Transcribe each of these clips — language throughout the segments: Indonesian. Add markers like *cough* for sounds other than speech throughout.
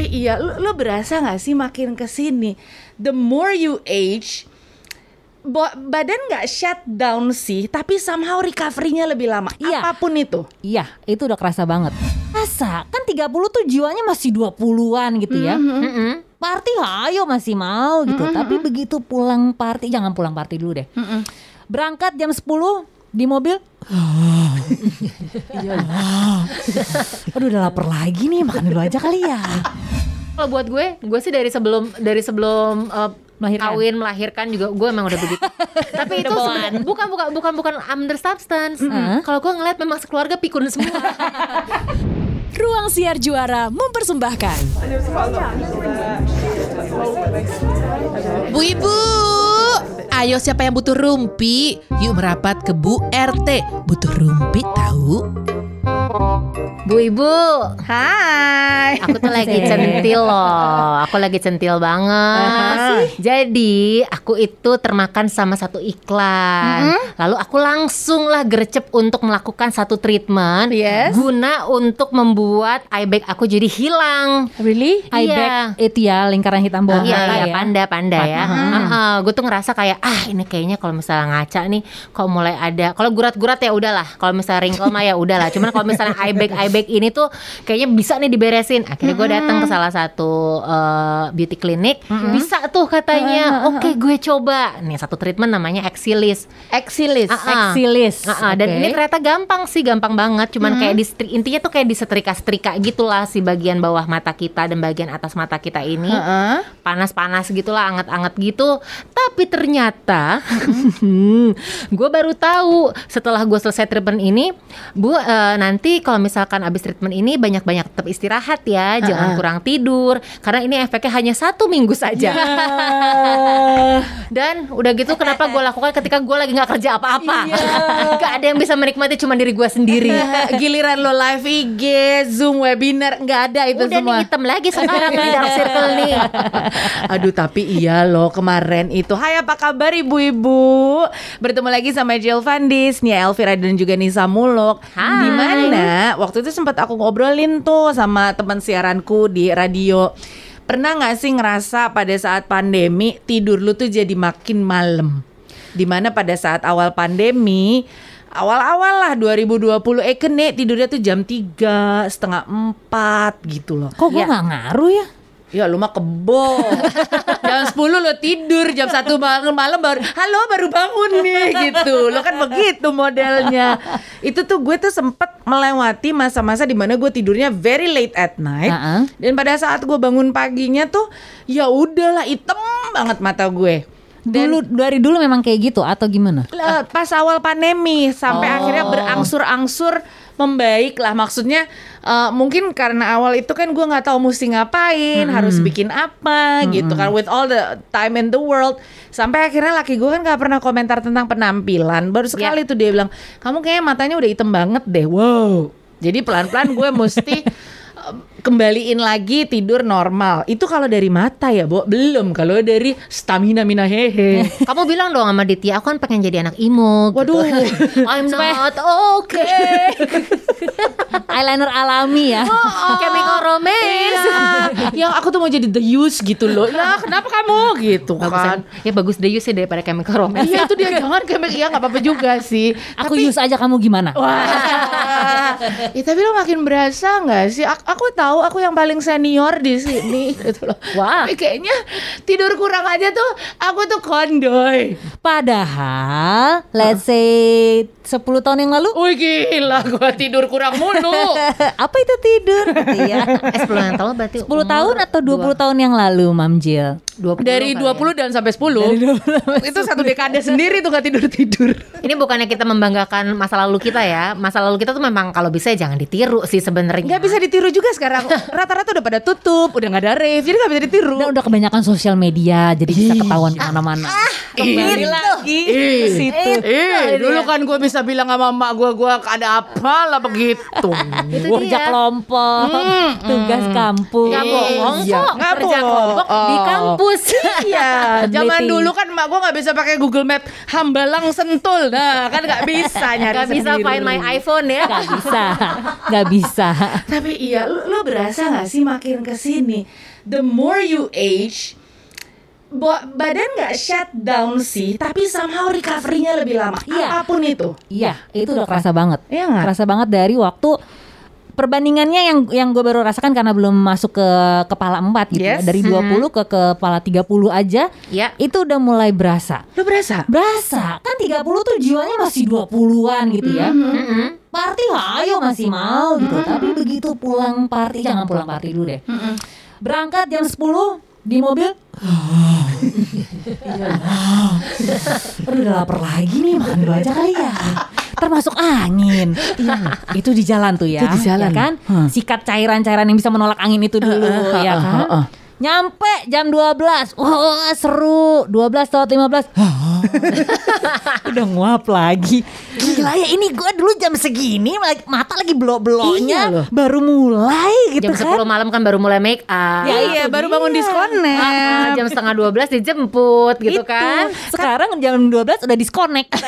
Tapi iya, lu, lu berasa nggak sih makin ke sini, the more you age, bo- badan nggak shut down sih, tapi somehow recovery-nya lebih lama. Iya. Apa pun itu. Iya, itu udah kerasa banget. Masa kan 30 tuh jiwanya masih 20-an gitu ya. Mm-mm. Party ayo masih mau gitu. Tapi begitu pulang party, jangan pulang party dulu deh. Berangkat jam 10 di mobil. Aduh udah lapar lagi nih, makan dulu aja kali ya. Kalau buat gue, gue sih dari sebelum dari sebelum uh, Melahirkan. kawin melahirkan juga gue emang udah begitu. *laughs* Tapi itu sebenarnya bukan bukan bukan bukan under substance. Kalau gue ngeliat memang sekeluarga pikun semua. *laughs* Ruang Siar Juara mempersembahkan Bu Ibu, ayo siapa yang butuh rumpi? Yuk merapat ke Bu RT. Butuh rumpi tahu? Bu Ibu, Hai. aku tuh lagi centil loh. Aku lagi centil banget. Jadi aku itu termakan sama satu iklan. Lalu aku langsung lah gercep untuk melakukan satu treatment. Yes. Guna untuk membuat eye bag aku jadi hilang. Really? Eye Iya. bag itu ya lingkaran hitam bawah Iya, mata iya, ya. panda, panda ya. gue tuh ngerasa kayak ah ini kayaknya kalau misalnya ngaca nih, kalau mulai ada, kalau gurat-gurat ya udahlah. Kalau misalnya wrinkle mah ya udahlah. Cuman kalau misalnya eye bag, eye bag ini tuh kayaknya bisa nih diberesin. Akhirnya gue datang ke salah satu eh, beauty clinic, bisa tuh katanya. Oke, gue coba. Nih satu treatment namanya Exilis. Exilis. Ah. Exilis. Dan ini ternyata gampang sih, gampang banget. Cuman kayak di intinya tuh kayak disetrika-setrika gitulah si bagian bawah mata kita dan bagian atas mata kita ini Heeh. panas-panas gitulah, anget-anget gitu. Tapi ternyata *laughs* gue baru tahu setelah gue selesai treatment ini, bu eh, nanti kalau misalkan abis treatment ini banyak-banyak tetap istirahat ya, jangan kurang tidur karena ini efeknya hanya satu minggu saja. *laughs* Dan udah gitu kenapa gue lakukan ketika gue lagi nggak kerja apa-apa, *laughs* gak ada yang bisa menikmati cuma diri gue sendiri. *laughs* Giliran lo live IG, Zoom, webinar, nggak ada itu Udah semua. nih hitam lagi sekarang di dark circle nih. Aduh tapi iya loh kemarin itu Hai apa kabar ibu-ibu Bertemu lagi sama Jill Vandis Nia Elvira dan juga Nisa Muluk Hai. Di mana waktu itu sempat aku ngobrolin tuh sama teman siaranku di radio. Pernah gak sih ngerasa pada saat pandemi tidur lu tuh jadi makin malam? Di mana pada saat awal pandemi Awal-awal lah 2020 Eh kene tidurnya tuh jam 3 Setengah 4 gitu loh. Kok gue nggak ngaruh ya? Ya lu mah kebo. *laughs* Jam 10 lo tidur Jam 1 malam, malam baru Halo baru bangun nih *laughs* gitu. Lo kan begitu modelnya. Itu tuh gue tuh sempet melewati masa-masa di mana gue tidurnya very late at night. Uh-uh. Dan pada saat gue bangun paginya tuh Ya udahlah hitam banget mata gue. Dulu dari dulu memang kayak gitu atau gimana? Pas awal pandemi sampai akhirnya berangsur-angsur membaik lah. Maksudnya eh, mungkin karena awal itu kan gue nggak tahu mesti ngapain harus bikin apa gitu kan. With all the time in the world. Sampai akhirnya laki gue kan nggak pernah komentar tentang penampilan. Baru sekali tuh dia bilang kamu kayaknya matanya udah hitam banget deh. Wow. Jadi pelan-pelan gue mesti *laughs* kembaliin lagi tidur normal itu kalau dari mata ya Bo belum kalau dari stamina mina hehe Kamu bilang dong sama Ditya, aku kan pengen jadi anak imo. gitu. Waduh. *laughs* I'm not okay. *laughs* Eyeliner alami ya. Chemical romance. Iya. yang aku tuh mau jadi the use gitu loh. Ya *laughs* kenapa kamu gitu Bagusan. kan? Ya bagus deh sih daripada chemical romance. Iya itu dia jangan kayak ya nggak apa-apa juga sih. Aku use aja kamu gimana? Wah, ya, tapi lo makin berasa nggak sih? Aku, aku tahu aku yang paling senior di sini *laughs* gitu loh. Wah. Tapi kayaknya tidur kurang aja tuh aku tuh kondoy. Padahal let's say 10 tahun yang lalu Wih gila gua tidur kurang mulu. *laughs* apa itu tidur? Iya. Eh 10 yang tahu berarti 10 tahun atau 20 tahun yang lalu, Mam Jill? 20 Dari kali ya. 20 dan sampai 10 *laughs* Itu satu dekade sendiri tuh gak tidur-tidur Ini bukannya kita membanggakan masa lalu kita ya. Masa lalu kita tuh memang kalau bisa jangan ditiru sih sebenarnya. Gak bisa ditiru juga sekarang. *laughs* Rata-rata udah pada tutup Udah gak ada rave Jadi gak bisa ditiru. Udah, udah kebanyakan sosial media, jadi bisa ketahuan ke mana-mana. Kembali lagi ke situ. Eh, dulu kan gue bisa bilang sama emak gue Gue ada apa lah begitu. *laughs* Itu Kerja kelompok, tugas kampus. Nggak bohong Iya, kok. Nggak kerja kelompok. Di kampus fokus. Iya, *laughs* zaman dulu kan mak gue nggak bisa pakai Google Map Hambalang Sentul, nah kan nggak bisa nyari Gak bisa sendiri. find my iPhone ya. Gak bisa, gak bisa. Tapi iya, lu, lu berasa nggak sih makin ke sini, the more you age, ba- badan nggak shut down sih, tapi somehow recovery-nya lebih lama. Iya. Apa pun itu. Iya, itu udah kerasa banget. Iya nggak? Kerasa banget dari waktu perbandingannya yang yang gue baru rasakan karena belum masuk ke kepala 4 gitu ya. Yes. Dari 20 ke kepala 30 aja. Ya. Itu udah mulai berasa. Lu berasa? Berasa, kan 30 tuh jiwanya masih 20-an gitu ya. Party ayo masih mau gitu. Tapi begitu pulang party, jangan pulang party dulu deh. Berangkat jam 10 di mobil. *laughs* Aduh udah lapar lagi nih makan dulu aja kali ya. *laughs* Termasuk angin. itu di jalan tuh ya. Itu di jalan. ya kan? Hmm. Sikat cairan-cairan yang bisa menolak angin itu dulu Heeh, ya heeh, kan. heeh. Nyampe jam 12 Wah seru 12 lewat 15 *laughs* Udah nguap lagi Gila ya ini gue dulu jam segini Mata lagi belok-beloknya Iya loh. Baru mulai gitu Jam 10 kan malam kan baru mulai make up. Ya, iya, baru dia. bangun disconnect. Ah, jam setengah 12 dijemput gitu Itu. kan. Sekarang jam 12 udah disconnect *laughs*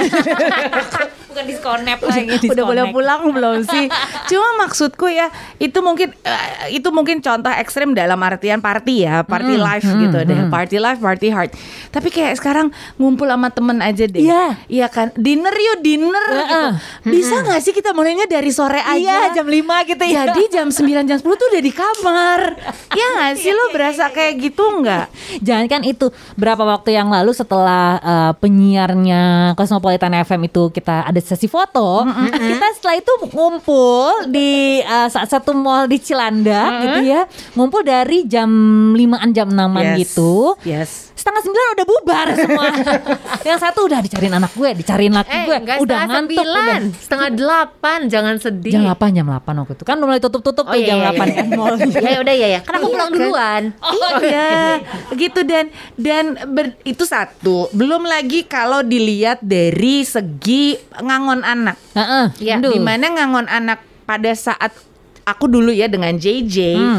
Bukan disconnect lagi udah boleh pulang belum sih? *laughs* Cuma maksudku ya itu mungkin eh, itu mungkin contoh ekstrem dalam artian party ya, party life gitu deh, party life, party hard. Tapi kayak sekarang ngumpul sama temen aja deh. Iya. Iya kan, dinner yuk dinner. gitu. Heeh. Bisa nggak sih kita mulainya dari sore aja? Iya jam 5 gitu ya Jadi jam 9 jam 10 tuh udah di kamar. *laughs* Iya nggak sih lo berasa kayak gitu nggak? Jangan kan itu berapa waktu yang lalu setelah uh, penyiarnya Cosmopolitan FM itu kita ada sesi foto, kita setelah itu ngumpul di uh, saat satu mall di Cilandak gitu ya, ngumpul dari jam 5an jam 6an Yes. gitu. Yes. Setengah sembilan udah bubar semua. *laughs* yang satu udah dicariin anak gue, dicariin laki Eh, gue, udah ngantuk sembilan, setengah delapan, jangan sedih. Jam 8 jam 8 waktu itu kan mulai tutup-tutup Oh tuh iya, jam iya, 8 iya. kan mall. *laughs* ya udah ya ya. Kan aku Iya pulang kan? duluan. iya, gitu dan dan ber- itu satu. Belum lagi kalau dilihat dari segi ngangon anak. Heeh. Iya, aduh. Di mana ngangon anak pada saat aku dulu ya dengan JJ,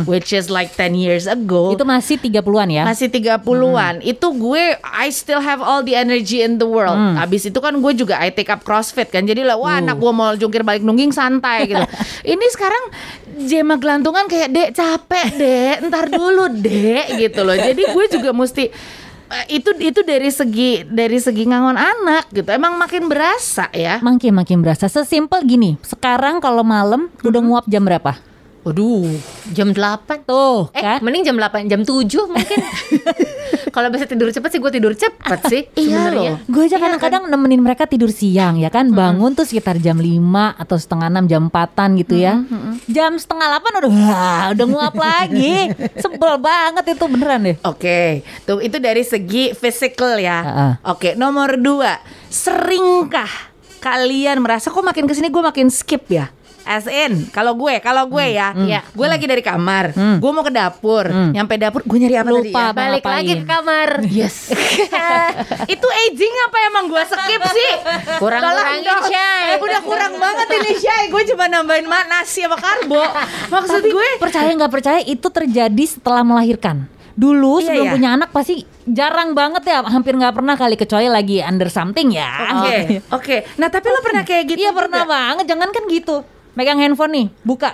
which is like 10 years ago. Itu masih 30-an ya. masih 30-an Itu gue I still have all the energy in the world. Habis itu kan gue juga I take up crossfit kan. Jadi lah wah anak gue mau jungkir balik nungging santai gitu. *laughs* Ini sekarang Jema gelantungan kayak Dek capek dek Ntar dulu dek gitu loh. Jadi gue juga mesti itu itu dari segi dari segi ngangon anak gitu emang makin berasa ya Makin makin berasa. Sesimpel gini. Sekarang kalau malam udah nguap jam berapa? Waduh, jam 8 Tuh, Eh, kan? mending jam 8, jam 7 mungkin. *laughs* Kalau bisa tidur cepet sih gue tidur cepet sih Iya sebenarnya. loh. Gue aja Iya kadang-kadang nemenin mereka tidur siang ya kan bangun tuh sekitar jam 5 atau setengah 6 jam 4an gitu ya jam setengah 8 udah wah, udah nguap lagi *laughs* sebel banget itu beneran deh Oke, tuh itu dari segi physical ya. Heeh. Oke, nomor dua, seringkah kalian merasa kok makin ke sini gue makin skip ya? As in, kalau gue, kalau gue ya, Iya. gue lagi dari kamar, gue mau ke dapur, nyampe dapur, gue nyari apa tadi Lupa, ya? Bang. Balik ngapain? lagi ke kamar. Yes. *laughs* itu aging apa emang gue skip sih? Kurang-kurangin, Tolong dong. Syai. Eh, Udah kurang banget ini Syai. Gue cuma nambahin ma- nasi sama karbo. Maksud gue percaya nggak percaya itu terjadi setelah melahirkan dulu Iya, sebelum iya. punya anak pasti jarang banget ya hampir nggak pernah kali kecuali lagi under something ya Oke, *laughs* oke. Nah, tapi lo pernah kayak gitu? Iya pernah juga? banget, jangan kan gitu. Megang handphone nih, buka.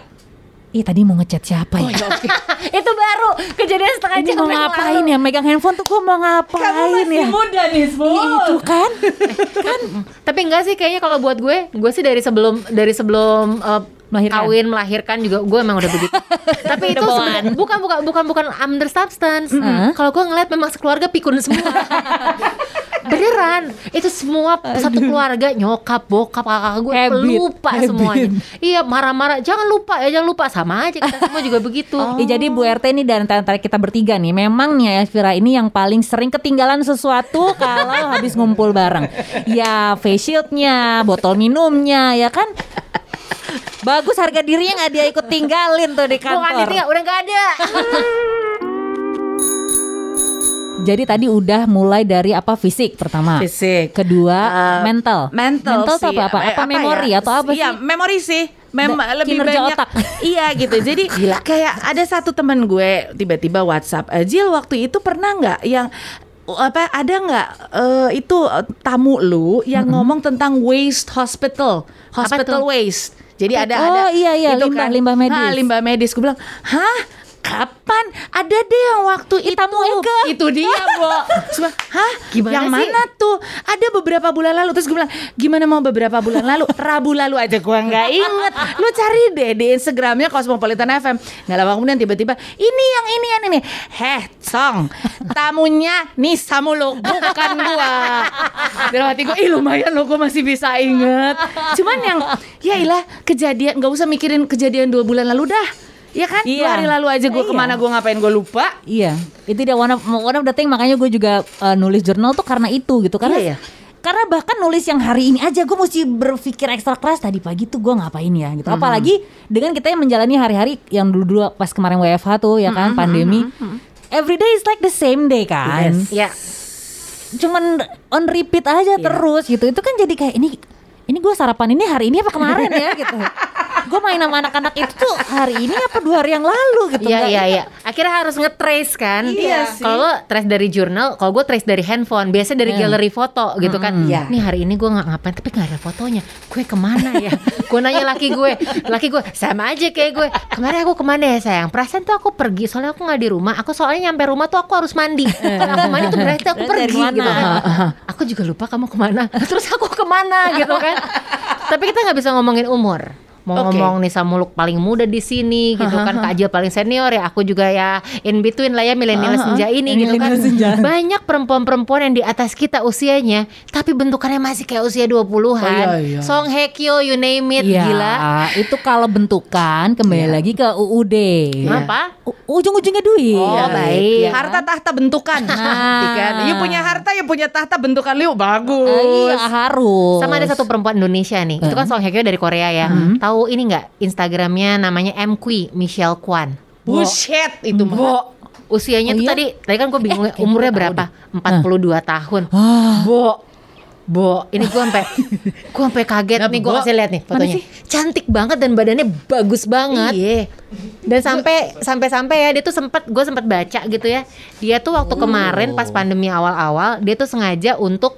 Ih tadi mau ngechat siapa ya? *laughs* Itu baru kejadian setengah Ini jam mau ngapain lalu. ya? Megang handphone tuh gue mau ngapain Kamu masih ya? muda nih, Ih, Itu *laughs* kan? Tapi enggak sih kayaknya kalau buat gue, gue sih dari sebelum dari sebelum uh, Melahirkan. kawin melahirkan juga gue emang udah begitu. *laughs* Tapi itu sebenarnya bukan bukan bukan bukan under substance. Mm-mm. Kalau gue ngeliat memang sekeluarga pikun semua. Beneran, itu semua satu keluarga nyokap, bokap, kakak gue Habit, lupa habit. semuanya. Iya marah-marah, jangan lupa ya jangan lupa sama aja kita semua juga begitu. *laughs* Ya, jadi Bu RT ini dan antara kita bertiga nih Memang nih Elvira ini yang paling sering ketinggalan sesuatu *laughs* Kalau habis ngumpul bareng Ya face shieldnya, botol minumnya ya kan Bagus harga dirinya nggak dia ikut tinggalin tuh di Bukan kantor ditinggal, udah gak ada. *laughs* Jadi tadi udah mulai dari apa fisik pertama Fisik. Kedua Uh, mental mental, Mental sih. apa apa? Eh, Apa, memori ya? atau apa Iya, sih? memori sih. memang Da- lebih banyak otak. *laughs* iya gitu jadi *laughs* kayak ada satu teman gue tiba-tiba WhatsApp "Eh, Jill waktu itu pernah nggak yang apa ada nggak eh, itu eh, tamu lu yang ngomong tentang waste hospital hospital waste jadi ada Oh, ada iya, iya, itu limbah- kan. limbah medis. Ah, limbah medis gue bilang hah kapan? Ada deh yang waktu itu Tamu Ega. itu dia Bo. *laughs* Gua, hah? Gimana yang sih? mana tuh? Ada beberapa bulan lalu. Terus gue bilang gimana mau beberapa bulan lalu? Rabu lalu aja gue nggak inget. Lu cari deh di Instagramnya Cosmopolitan FM nggak lama kemudian tiba-tiba ini yang ini yang ini. Heh song. Tamunya Nisa mulu. Bukan gua. Dalam hati gue ih lumayan lo gue masih bisa inget. Cuman yang ya ilah kejadian nggak usah mikirin kejadian dua bulan lalu dah Ya kan, dua Iya. hari lalu aja gue Iya. ke mana gue ngapain gue lupa Iya, itu dia one of, one of the thing makanya gue juga uh, nulis jurnal tuh karena itu gitu karena Iya, ya. karena bahkan nulis yang hari ini aja gue mesti berpikir ekstra keras tadi pagi tuh gue ngapain ya gitu. Hmm. Apalagi dengan kita yang menjalani hari-hari yang dulu-dulu pas kemarin WFH tuh ya kan pandemi. Every day is like the same day kan. Ya, Cuman on repeat aja Iya. terus gitu. Itu kan jadi kayak ini ini gue sarapan ini hari ini apa kemarin ya *laughs* gitu. Gue main sama anak-anak itu tuh hari ini apa dua hari yang lalu gitu. Iya Nggak- iya iya. Akhirnya harus nge-trace kan. Iya sih. Kalau lo trace dari jurnal, kalau gue trace dari handphone, biasanya dari galeri foto gitu kan. Iya. Nih hari ini gue nggak ngapain, tapi nggak ada fotonya. Gue ke mana ya? *laughs* gue nanya laki gue, laki gue sama aja kayak gue. Kemarin aku ke mana ya sayang? Perasaan tuh aku pergi, soalnya aku nggak di rumah. Aku soalnya nyampe rumah tuh aku harus mandi. Kalau aku mandi tuh berarti aku pergi gitu kan. Aku juga lupa kamu ke mana. *laughs* Terus aku ke mana gitu kan? tapi kita nggak bisa ngomongin umur. Mau Oke. ngomong Nisa Muluk paling muda di sini gitu kan *laughs* Kak Ajil paling senior ya aku juga ya in between lah ya milenial senja ini gitu kan senja. *laughs* banyak perempuan-perempuan yang di atas kita usianya tapi bentukannya masih kayak usia 20-an Oh, iya, iya. Song Hye Kyo you name it Iya, gila itu kalau bentukan kembali lagi ke UUD. apa U- Ujung-ujungnya duit. Oh, Iya, baik. iya. Harta tahta bentukan. Nah. kan. You punya harta, you punya tahta bentukan lu bagus. Ah, iya harus. sama ada satu perempuan Indonesia nih itu kan Song Hye Kyo dari Korea ya tahu ini nggak Instagramnya namanya M Kui Michelle Kwan Bullshit itu mah. usianya Oh, tuh iya? tadi tadi kan gue bingung Eh, umurnya gue tahu berapa 42 tahun Ah. Bo Bo, ini gue sampai *laughs* gue sampai kaget Nah, nih gue kasih lihat nih fotonya. Cantik banget dan badannya bagus banget. Iya. Dan sampai sampai sampai ya dia tuh sempat gue sempat baca gitu ya. Dia tuh waktu kemarin pas pandemi awal-awal dia tuh sengaja untuk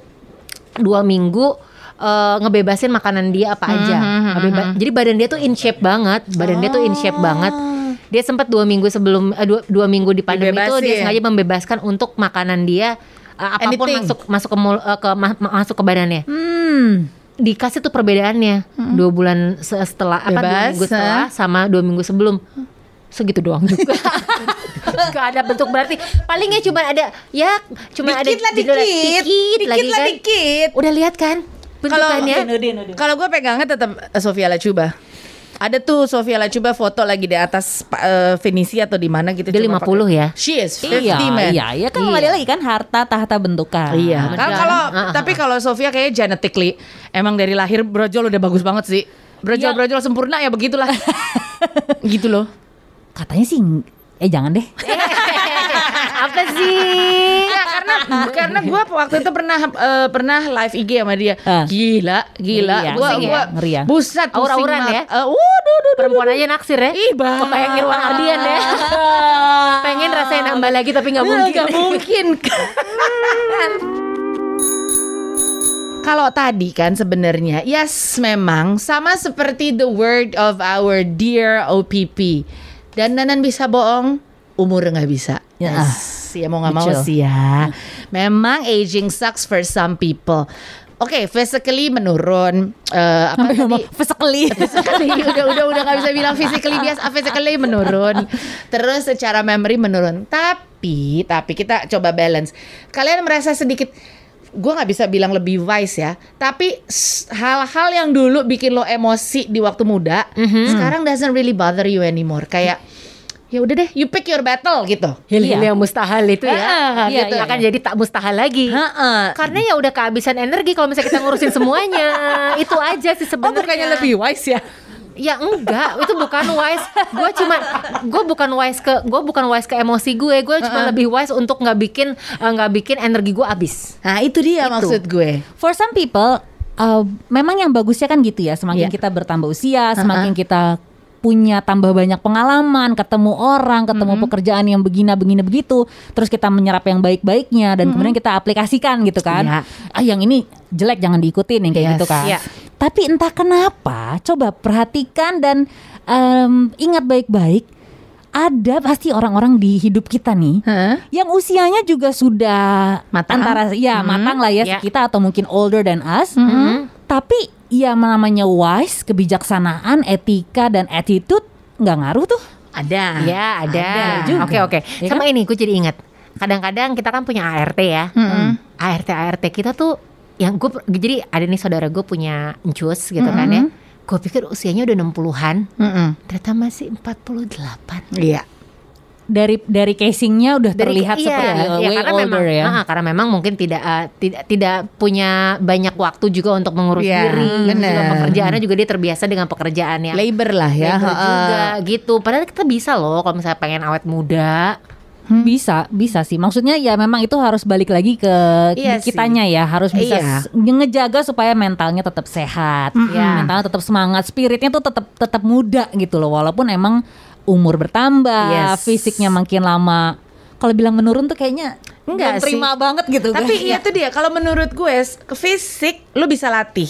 dua minggu eh, ngebebasin makanan dia apa aja. Ngebeba- Jadi badan dia tuh in shape banget, badan dia tuh in shape banget. Dia sempat dua minggu sebelum eh, dua, dua minggu di pandemi itu dia sengaja membebaskan untuk makanan dia eh, apa pun Anything. masuk masuk ke mul- eh, ke ma- ma- masuk ke badannya. Hmm. dikasih tuh perbedaannya. Dua bulan se- setelah apa dua Bebas, minggu setelah sama dua minggu sebelum. Segitu doang juga. *laughs* Gak ada bentuk berarti. Palingnya cuma ada ya cuma ada Dikit lah judul- dikit. dikit, Dikit lagi lah kan. dikit. udah lihat kan bentukannya kalau gue pegangnya tetap eh, Sofia Lacuba. Ada tuh Sofia Lacuba foto lagi di atas eh, Venisi atau di mana gitu. Dia cuma 50 pakai- ya? She is 50 Iya, man. iya, iya kan kembali lagi kan harta tahta bentukan. Iya. Kan kalau Ah, ah, tapi kalau Sofia kayaknya genetically emang dari lahir brojol udah bagus banget sih. Brojol Iya. brojol sempurna ya begitulah. *laughs* gitu loh. Katanya sih eh jangan deh. *laughs* apa sih Iya karena karena gue waktu itu pernah eh, pernah live IG sama dia. Gila, gila. Iya, Gua ya? gua Ngeri ya? Buset, Aura-auran ya? Eh, waduh, duh, perempuan aja naksir ya Ih, bah. kebayang Irwan Ardian ya *laughs* pengen rasanya nambah lagi tapi nggak mungkin Nggak mungkin. *laughs* Kalau tadi kan sebenarnya yes memang sama seperti the word of our dear OPP. Dan Nanan bisa bohong, umur nggak bisa. Ya. Yes, ya mau nggak mau sih ya. Memang aging sucks for some people. Oke, physically menurun. Eh, apa tadi? physically. *laughs* physically udah udah udah nggak bisa bilang physically biasa physically menurun terus secara memory menurun tapi tapi kita coba balance kalian merasa sedikit gue nggak bisa bilang lebih wise ya tapi hal-hal yang dulu bikin lo emosi di waktu muda sekarang doesn't really bother you anymore kayak ya udah deh you pick your battle gitu. Hil-hil Iya. yang mustahil itu ya. Iya, gitu. iya, akan iya. jadi tak mustahil lagi. Heeh. karena ya udah kehabisan energi kalau misalnya kita ngurusin semuanya. *laughs* Itu aja sih oh sebenarnya. bukannya lebih wise ya? Ya enggak. Itu bukan wise. Gue cuma gue bukan wise ke gue bukan wise ke emosi gue. Gue cuma lebih wise untuk nggak bikin eh, nggak bikin energi gue habis. Nah itu dia maksud gue. For some people uh, memang yang bagusnya kan gitu ya. Semakin Iya. kita bertambah usia, semakin kita punya tambah banyak pengalaman, ketemu orang, ketemu pekerjaan yang begina begini begitu, terus kita menyerap yang baik-baiknya dan kemudian kita aplikasikan gitu kan. Iya. Ah yang ini jelek jangan diikutin yang kayak Yes. gitu kan. Iya. Tapi entah kenapa, coba perhatikan dan em, ingat baik-baik. Ada pasti orang-orang di hidup kita nih Hah? yang usianya juga sudah Matang. antara ya matang lah ya Ya. kita atau mungkin older than us. Mhm. Tapi ya namanya wise, kebijaksanaan, etika dan attitude nggak ngaruh tuh. Ada. Ya ada. juga. Oke oke. Ya Sama ini gue jadi ingat. Kadang-kadang kita kan punya ART ya. ART ART kita tuh yang gue jadi ada nih saudara gue punya encus gitu kan ya. Gue pikir usianya udah 60-an, Mm-mm. ternyata masih 48. Iya. Dari dari casingnya udah Dari- terlihat iya, seperti iya, way karena older memang, ya. ah, karena memang mungkin tidak eh, tidak tidak punya banyak waktu juga untuk mengurus Iya, diri, bener. juga pekerjaannya juga dia terbiasa dengan pekerjaan yang Labor lah ya. labor ha-ha. juga gitu. Padahal kita bisa loh kalau misalnya pengen awet muda. Bisa, bisa sih. Maksudnya ya memang itu harus balik lagi ke Iya kitanya ya, harus bisa Iya. ngejaga supaya mentalnya tetap sehat, Ya. mentalnya tetap semangat, spiritnya tuh tetap tetap muda gitu loh. Walaupun emang umur bertambah, Yes. fisiknya makin lama. Kalau bilang menurun tuh kayaknya Enggak terima sih. banget gitu. Tapi iya tuh dia kalau menurut gue fisik lu bisa latih.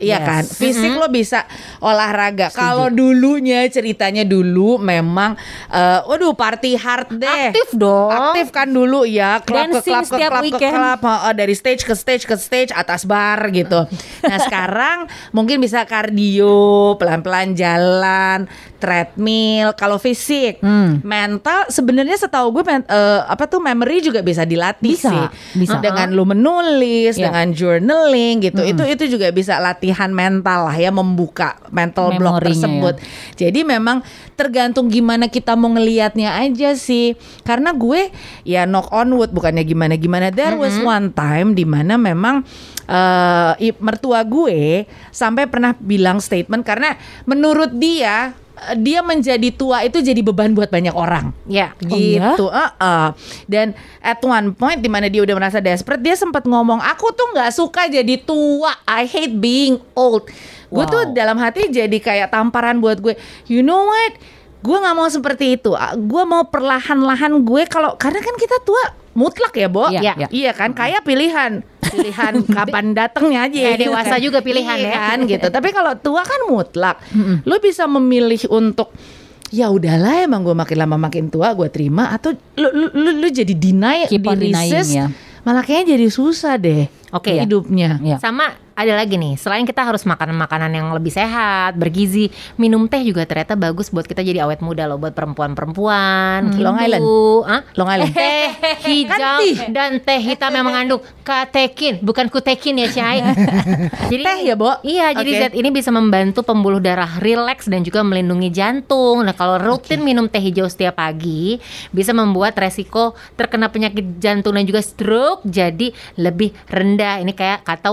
Iya Yes. kan, fisik lo bisa olahraga. Kalau dulunya ceritanya dulu memang, eh, waduh party hard deh. Aktif dong. Aktif kan dulu ya, klub ke klub ke klub ke klub, heeh, dari stage ke stage ke stage atas bar gitu. Nah *laughs* sekarang mungkin bisa kardio, pelan-pelan jalan, treadmill. Kalau fisik, Hmm. mental sebenarnya setahu gue men- eh, apa tuh memory juga bisa dilatih Bisa, sih. bisa. Dengan lu menulis, Ya. dengan journaling gitu. Itu itu juga bisa latihan mental lah ya membuka mental block Memorinya tersebut. Jadi memang tergantung gimana kita mau ngelihatnya aja sih. Karena gue ya knock on wood bukannya gimana-gimana. There was one time di mana memang i- mertua gue sampai pernah bilang statement karena menurut dia dia menjadi tua itu jadi beban buat banyak orang Ya. Oh, iya? gitu. uh-uh. Dan at one point di mana dia udah merasa desperate, dia sempat ngomong, aku tuh nggak suka jadi tua. I hate being old. Gue tuh Wow. dalam hati jadi kayak tamparan buat gue. You know what? Gue nggak mau seperti itu. Ah, Gue mau perlahan-lahan gue kalau karena kan kita tua mutlak ya, Bo. Iya, iya. iya. kan kayak pilihan. Pilihan *laughs* kapan datangnya aja. Kayak dewasa juga pilihan Iya ya. kan gitu. Tapi kalau tua kan mutlak. Lu bisa memilih untuk ya udahlah emang gue makin lama makin tua gue terima atau lu lu, lu, lu jadi deny Keep on di denying, resist, ya. malah kayaknya jadi susah deh Oke. hidupnya. Ya. Sama ada lagi nih, selain kita harus makan makanan yang lebih sehat, bergizi, minum teh juga ternyata bagus buat kita jadi awet muda loh buat perempuan-perempuan. gitu. Long Island. Hah? Long Island. Teh hijau dan teh hitam yang mengandung katekin, bukan kutekin ya, Cai. *laughs* jadi Teh ya, Bo? Iya, jadi Oke. zat ini bisa membantu pembuluh darah rileks dan juga melindungi jantung. Nah, kalau rutin minum teh hijau setiap pagi bisa membuat resiko terkena penyakit jantung dan juga stroke jadi lebih rendah. Ini kayak kata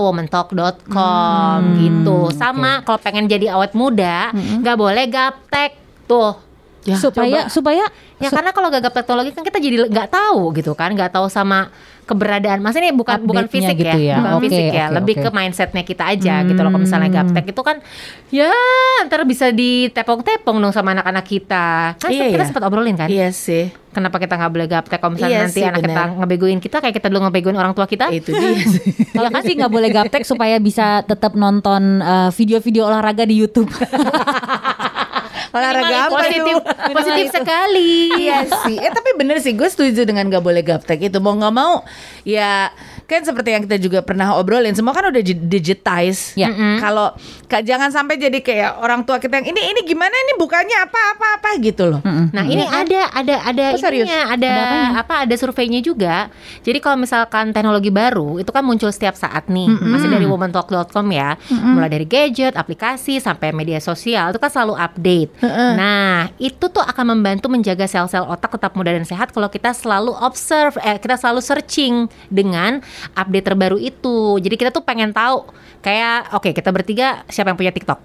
womantalk.com gitu. Sama kalau pengen jadi awet muda, nggak boleh gaptek. Tuh. Ya, supaya coba. supaya Ya karena kalau gagap teknologi kan kita jadi nggak tahu gitu kan, nggak tahu sama keberadaan. Maksudnya ini bukan bukan fisik gitu ya, ya. bukan Oke, fisik ya, oke, lebih oke. ke mindsetnya kita aja gitu loh. Kalau misalnya gaptek itu kan, ya ntar bisa ditepong-tepong dong sama anak-anak kita. Kan Iya, kita iya. sempat obrolin kan, Iya sih. kenapa kita nggak boleh gaptek kalau misalnya Iya nanti sih, anak kita benar. ngebegoin kita kayak kita dulu ngebegoin orang tua kita. Itu dia sih. *laughs* Kalau kan sih nggak boleh gaptek supaya bisa tetap nonton eh, video-video olahraga di YouTube. *laughs* Olahraga apa positif, positif sekali. Iya sih. Eh tapi bener sih gue setuju dengan gak boleh gaptek itu. Mau nggak mau ya kan seperti yang kita juga pernah obrolin semua kan udah di- digitize. Ya. Kalau Kak, jangan sampai jadi kayak orang tua kita yang ini ini gimana ini bukannya apa apa apa gitu loh. Nah ini ada ada ada Oh, serius? ininya, ada, Ada apa ada surveinya juga. Jadi kalau misalkan teknologi baru itu kan muncul setiap saat nih, masih dari womantalk.com ya, mulai dari gadget, aplikasi sampai media sosial itu kan selalu update. Nah itu tuh akan membantu menjaga sel-sel otak tetap muda dan sehat kalau kita selalu observe, eh, kita selalu searching dengan update terbaru itu. Jadi kita tuh pengen tahu kayak oke kita bertiga siapa yang punya TikTok?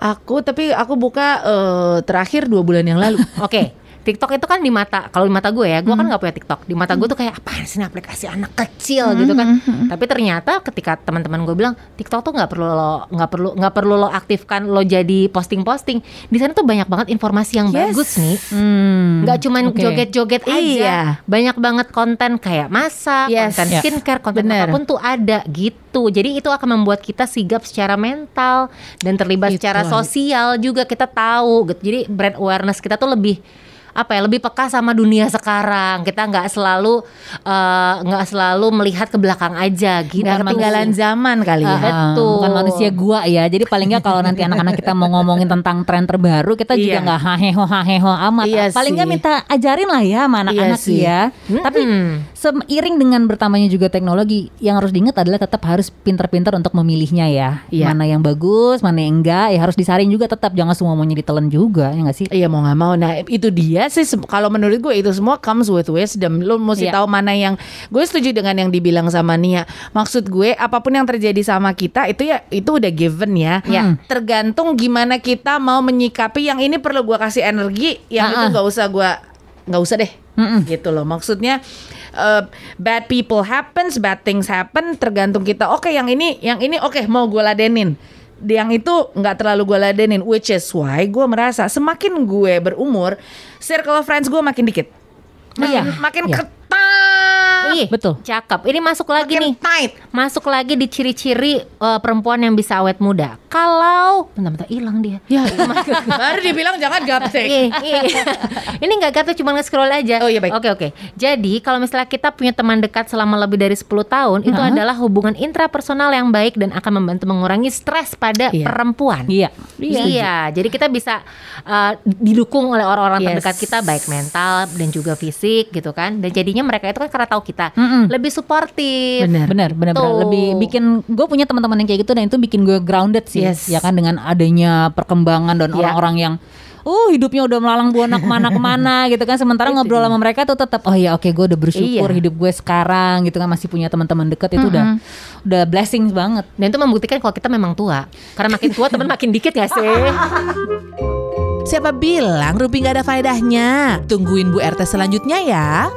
Aku tapi aku buka eh, terakhir dua bulan yang lalu. Oke. TikTok itu kan di mata kalau di mata gue ya, gue kan nggak punya TikTok. Di mata gue tuh kayak apaan sih aplikasi anak kecil gitu kan. Tapi ternyata ketika teman-teman gue bilang TikTok tuh nggak perlu lo nggak perlu nggak perlu lo aktifkan lo jadi posting-posting. Di sana tuh banyak banget informasi yang Yes. bagus nih. Hmm, Nggak cuman oke. joget-joget aja. Iya. Banyak banget konten kayak masak, Yes. konten Ya. skincare, konten Bener. apa pun tuh ada gitu. Jadi itu akan membuat kita sigap secara mental dan terlibat Itu. secara sosial juga kita tahu gitu. Jadi brand awareness kita tuh lebih apa ya lebih peka sama dunia sekarang kita nggak selalu eh, nggak selalu melihat ke belakang aja gitu Nggak ketinggalan zaman kali ya. Ah, betul. Bukan manusia gua ya. Jadi paling nggak kalau nanti anak-anak kita mau ngomongin tentang tren terbaru, kita juga Iya. nggak haheho haheho amat. Iya paling nggak minta ajarin lah ya sama anak-anak Iya ya. Tapi seiring dengan bertambahnya juga teknologi, yang harus diingat adalah tetap harus pinter-pinter untuk memilihnya ya. Iya. Mana yang bagus, mana yang enggak, ya harus disaring juga tetap. Jangan semua maunya ditelan juga, ya nggak sih? Iya mau nggak mau. Nah itu dia sih. sem- Kalau menurut gue itu semua comes with wisdom. Lo mesti Iya. tahu mana yang. Gue setuju dengan yang dibilang sama Nia. Maksud gue apa pun yang terjadi sama kita itu ya itu udah given ya. Iya. Tergantung gimana kita mau menyikapi. Yang ini perlu gue kasih energi. Yang itu nggak usah gue nggak usah deh. Gitu loh. Maksudnya uh, bad people happens, bad things happen. Tergantung kita. Oke yang ini, yang ini oke mau gue ladenin yang itu nggak terlalu gue ladenin which is why gue merasa semakin gue berumur circle of friends gue makin dikit Iya. makin Iya. ketat Ih, Betul. cakep ini masuk lagi makin nih tight masuk lagi di ciri-ciri eh, perempuan yang bisa awet muda kalau bentar-bentar hilang dia ya *laughs* baru dibilang jangan gaptek Iya, iya. *laughs* Ini nggak kata cuma nge-scroll aja. Oh, iya, baik. Oke oke. Jadi kalau misalnya kita punya teman dekat selama lebih dari 10 tahun, itu adalah hubungan intrapersonal yang baik dan akan membantu mengurangi stres pada Iya. perempuan. Iya. Iya, jadi kita bisa uh, didukung oleh orang-orang Yes. terdekat kita baik mental dan juga fisik gitu kan. Dan jadinya mereka itu kan karena tahu kita Mm-mm. lebih suportif. Bener. Bener, bener. Lebih bikin gue punya teman-teman yang kayak gitu dan itu bikin gue grounded sih, Yes. ya kan dengan adanya perkembangan dan Ya. orang-orang yang Uh hidupnya udah melalang buana ke mana-kemana *laughs* gitu kan Sementara ngobrol sama mereka tuh tetap Oh ya oke gue udah bersyukur Iya. hidup gue sekarang gitu kan Masih punya teman-teman deket itu udah Udah blessings banget Dan itu membuktikan kalau kita memang tua. Karena makin tua teman makin dikit gak sih? *laughs* Siapa bilang Rumpi nggak ada faedahnya? Tungguin Bu RT selanjutnya ya.